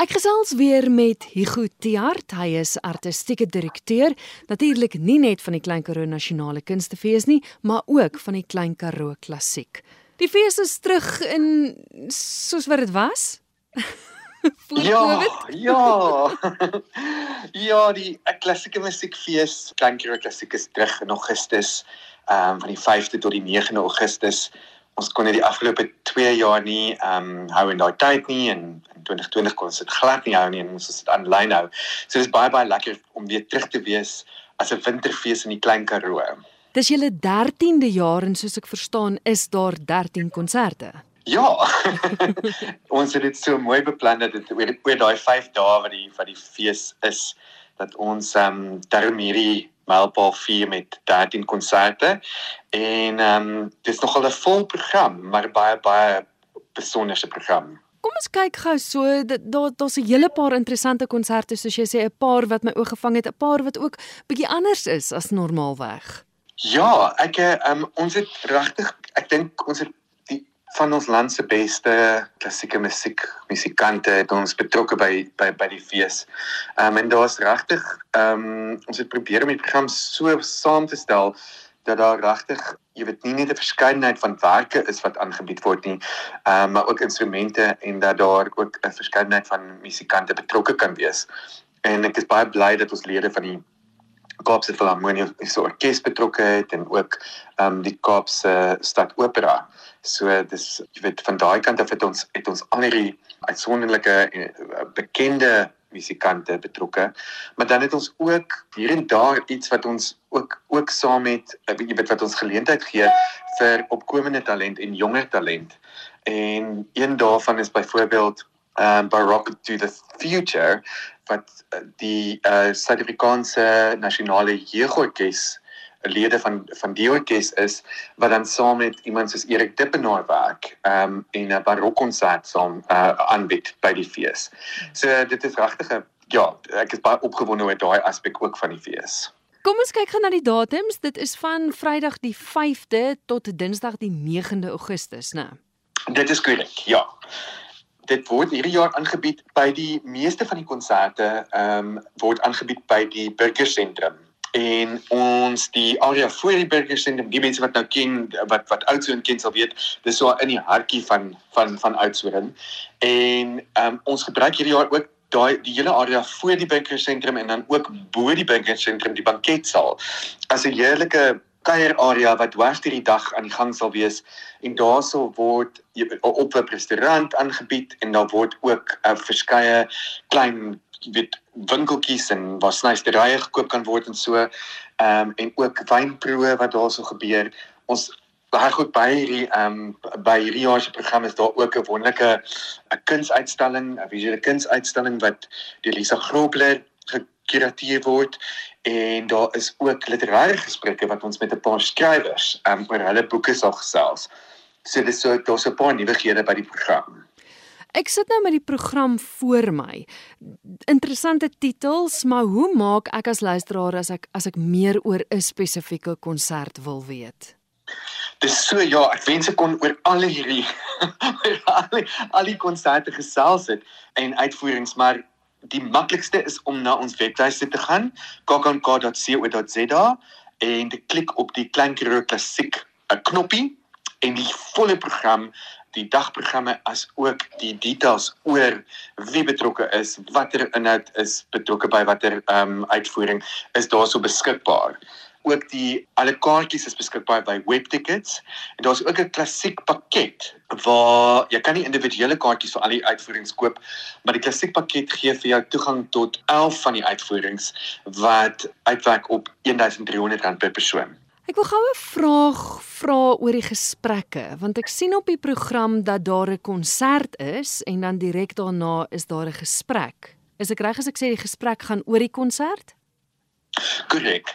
Ek gesels weer met Hugo Tiart. Hy is artistieke direkteur, natuurlik nie net van die Klein Karoo Nasionale Kunstefees nie, maar ook van die Klein Karoo Klassiek. Die fees is terug in soos wat dit was. ja, ja. ja, die klassieke musiekfees, Klein Karoo Klassiek is terug in Augustus, ehm um, van die 5de tot die 9de Augustus ons kon dit die afgelope 2 jaar nie ehm um, hou in daai tyd nie en in 2020 kon ons dit glad nie hou nie en ons het dit aanlyn hou. So dis baie baie lekker om weer terug te wees as 'n winterfees in die Klein Karoo. Dis julle 13de jaar en soos ek verstaan is daar 13 konserte. Ja. ons het dit so mooi beplan dat dit oor, oor daai 5 dae wat die wat die fees is dat ons ehm um, daarom hierdie mylpaal vier met 13 konserte en ehm um, dis nogal 'n vol program, maar baie baie besonderse program. Kom ons kyk gou so daar daar's 'n hele paar interessante konserte soos jy sê 'n paar wat my oog gevang het, 'n paar wat ook bietjie anders is as normaalweg. Ja, ek ehm um, ons het regtig ek dink ons het van ons land se beste klassieke musiek musikante het ons betrokke by by by die fees. Ehm um, en daar's regtig ehm um, ons het probeer om die program so saam te stel dat daar regtig jy weet nie net 'n verskeidenheid van werke is wat aangebied word nie, ehm um, maar ook instrumente en dat daar ook 'n verskeidenheid van musikante betrokke kan wees. En ek is baie bly dat ons lede van die Kaapse Filharmonie so orkes betrokke het en ook ehm um, die Kaapse Stad Opera. So dis jy weet van daai kant af het ons het ons al hierdie uitsonderlike eh, bekende musikante betrokke. Maar dan het ons ook hier en daar iets wat ons ook ook saam met eh, jy weet wat ons geleentheid gee vir opkomende talent en jonger talent. En een daarvan is byvoorbeeld um Baroque to the Future wat eh, die uh Suid-Afrikaanse Nasionale Jeugorkes lede van van die orkes is wat dan saam met iemand soos Erik Dippenaar werk um en 'n barokkonsert saam uh aanbied by die fees. So dit is regtig 'n ja, ek is baie opgewonde oor daai aspek ook van die fees. Kom ons kyk gou na die datums. Dit is van Vrydag die 5de tot Dinsdag die 9de Augustus, né? Dit is korrek. Ja. Dit word hierdie jaar aangebied by die meeste van die konserte, ehm um, word aangebied by die Burgersentrum. En ons die area voor die burger sentrum die mense wat nou ken wat wat Oudtshoorn ken sal weet dis so in die hartjie van van van Oudtshoorn. En um, ons gebruik hierdie jaar ook daai die hele area voor die burger sentrum en dan ook bo die burger sentrum die banketsaal. As 'n heerlike kuier area wat dwars deur die dag aan die gang sal wees en daarso word op 'n restaurant aangebied en daar word ook uh, verskeie klein weet winkeltjies en waar snysterye gekoop kan word en so ehm um, en ook wynproe wat daarso gebeur. Ons baie goed by hierdie ehm um, by hierdie jaar se program is daar ook 'n wonderlike 'n kunsuitstalling, 'n visuele kunsuitstalling wat deur Lisa Grobler gekurateer word en daar is ook literêre gesprekke wat ons met 'n paar skrywers um, oor hulle boeke sal gesels. So dis so daar's 'n paar nuwighede by die program. Ek sit nou met die program voor my. Interessante titels, maar hoe maak ek as luisteraar as ek as ek meer oor 'n spesifieke konsert wil weet? Dis so ja, ek wens ek kon oor al hierdie al die al die konserte gesels het en uitvoerings, maar die maklikste is om na ons webtuiste te gaan, kkank.co.za en te klik op die Klein Karoo Klassiek 'n knoppie en die volle program die dagprogramme as ook die details oor wie betrokke is, watter inhoud is betrokke by watter ehm um, uitvoering is daarso beskikbaar. Ook die alle kaartjies is beskikbaar by Webtickets en daar's ook 'n klassiek pakket waar jy kan nie individuele kaartjies vir al die uitvoerings koop, maar die klassiek pakket gee vir jou toegang tot 11 van die uitvoerings wat uitwerk op R1300 per persoon. Ek wil gou 'n vraag vra oor die gesprekke want ek sien op die program dat daar 'n konsert is en dan direk daarna is daar 'n gesprek. Is ek reg as ek sê die gesprek gaan oor die konsert? Korrek.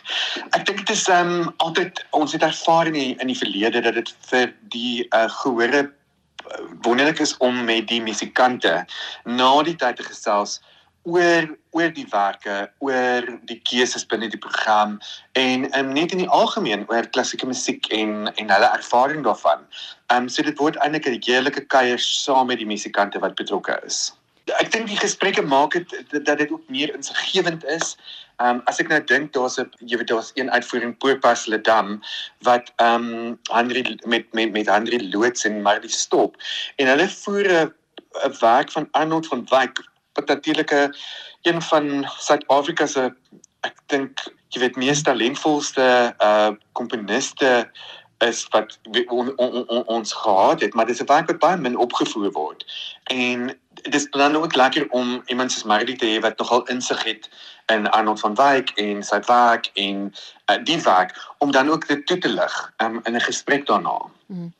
Ek dink dit is ehm um, altyd ons het ervaar in die, in die verlede dat dit vir die uh, gehore uh, wonderlik is om met die musikante na die tyd te gesels oor oor die werke, oor die keuses binne die program en um, net in die algemeen oor klassieke musiek en en hulle ervaring daarvan. Ehm um, so dit word eintlik 'n heerlike kuier saam met die musikante wat betrokke is. Ek dink die gesprekke maak dit dat dit ook meer insiggewend is. Ehm um, as ek nou dink daar's 'n jy weet daar's een uitvoering Poorpas Ledam wat ehm um, Henry met met met Henry Loots en Marlie Stop en hulle voer 'n werk van Arnold van Wyk wat natuurlik 'n een van Suid-Afrika se ek dink jy weet mees talentvolste uh komponiste is wat on, on, on, ons gehad het, maar dis 'n werk wat baie min opgevoer word. En dit is dan ook lekker om iemand soos Marley te hê wat nogal insig het in Arnold van Wyk en sy werk en uh, die werk om dan ook dit toe te lig um, in 'n gesprek daarna. Hmm.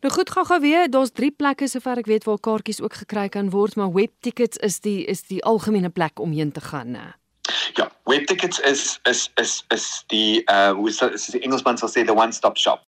Nou goed, gou-gou weer, daar's drie plekke sover ek weet waar kaartjies ook gekry kan word, maar webtickets is die is die algemene plek om heen te gaan, né? Ja, webtickets is is is is die uh hoe is dit? Is die Engelsman sal sê the one stop shop.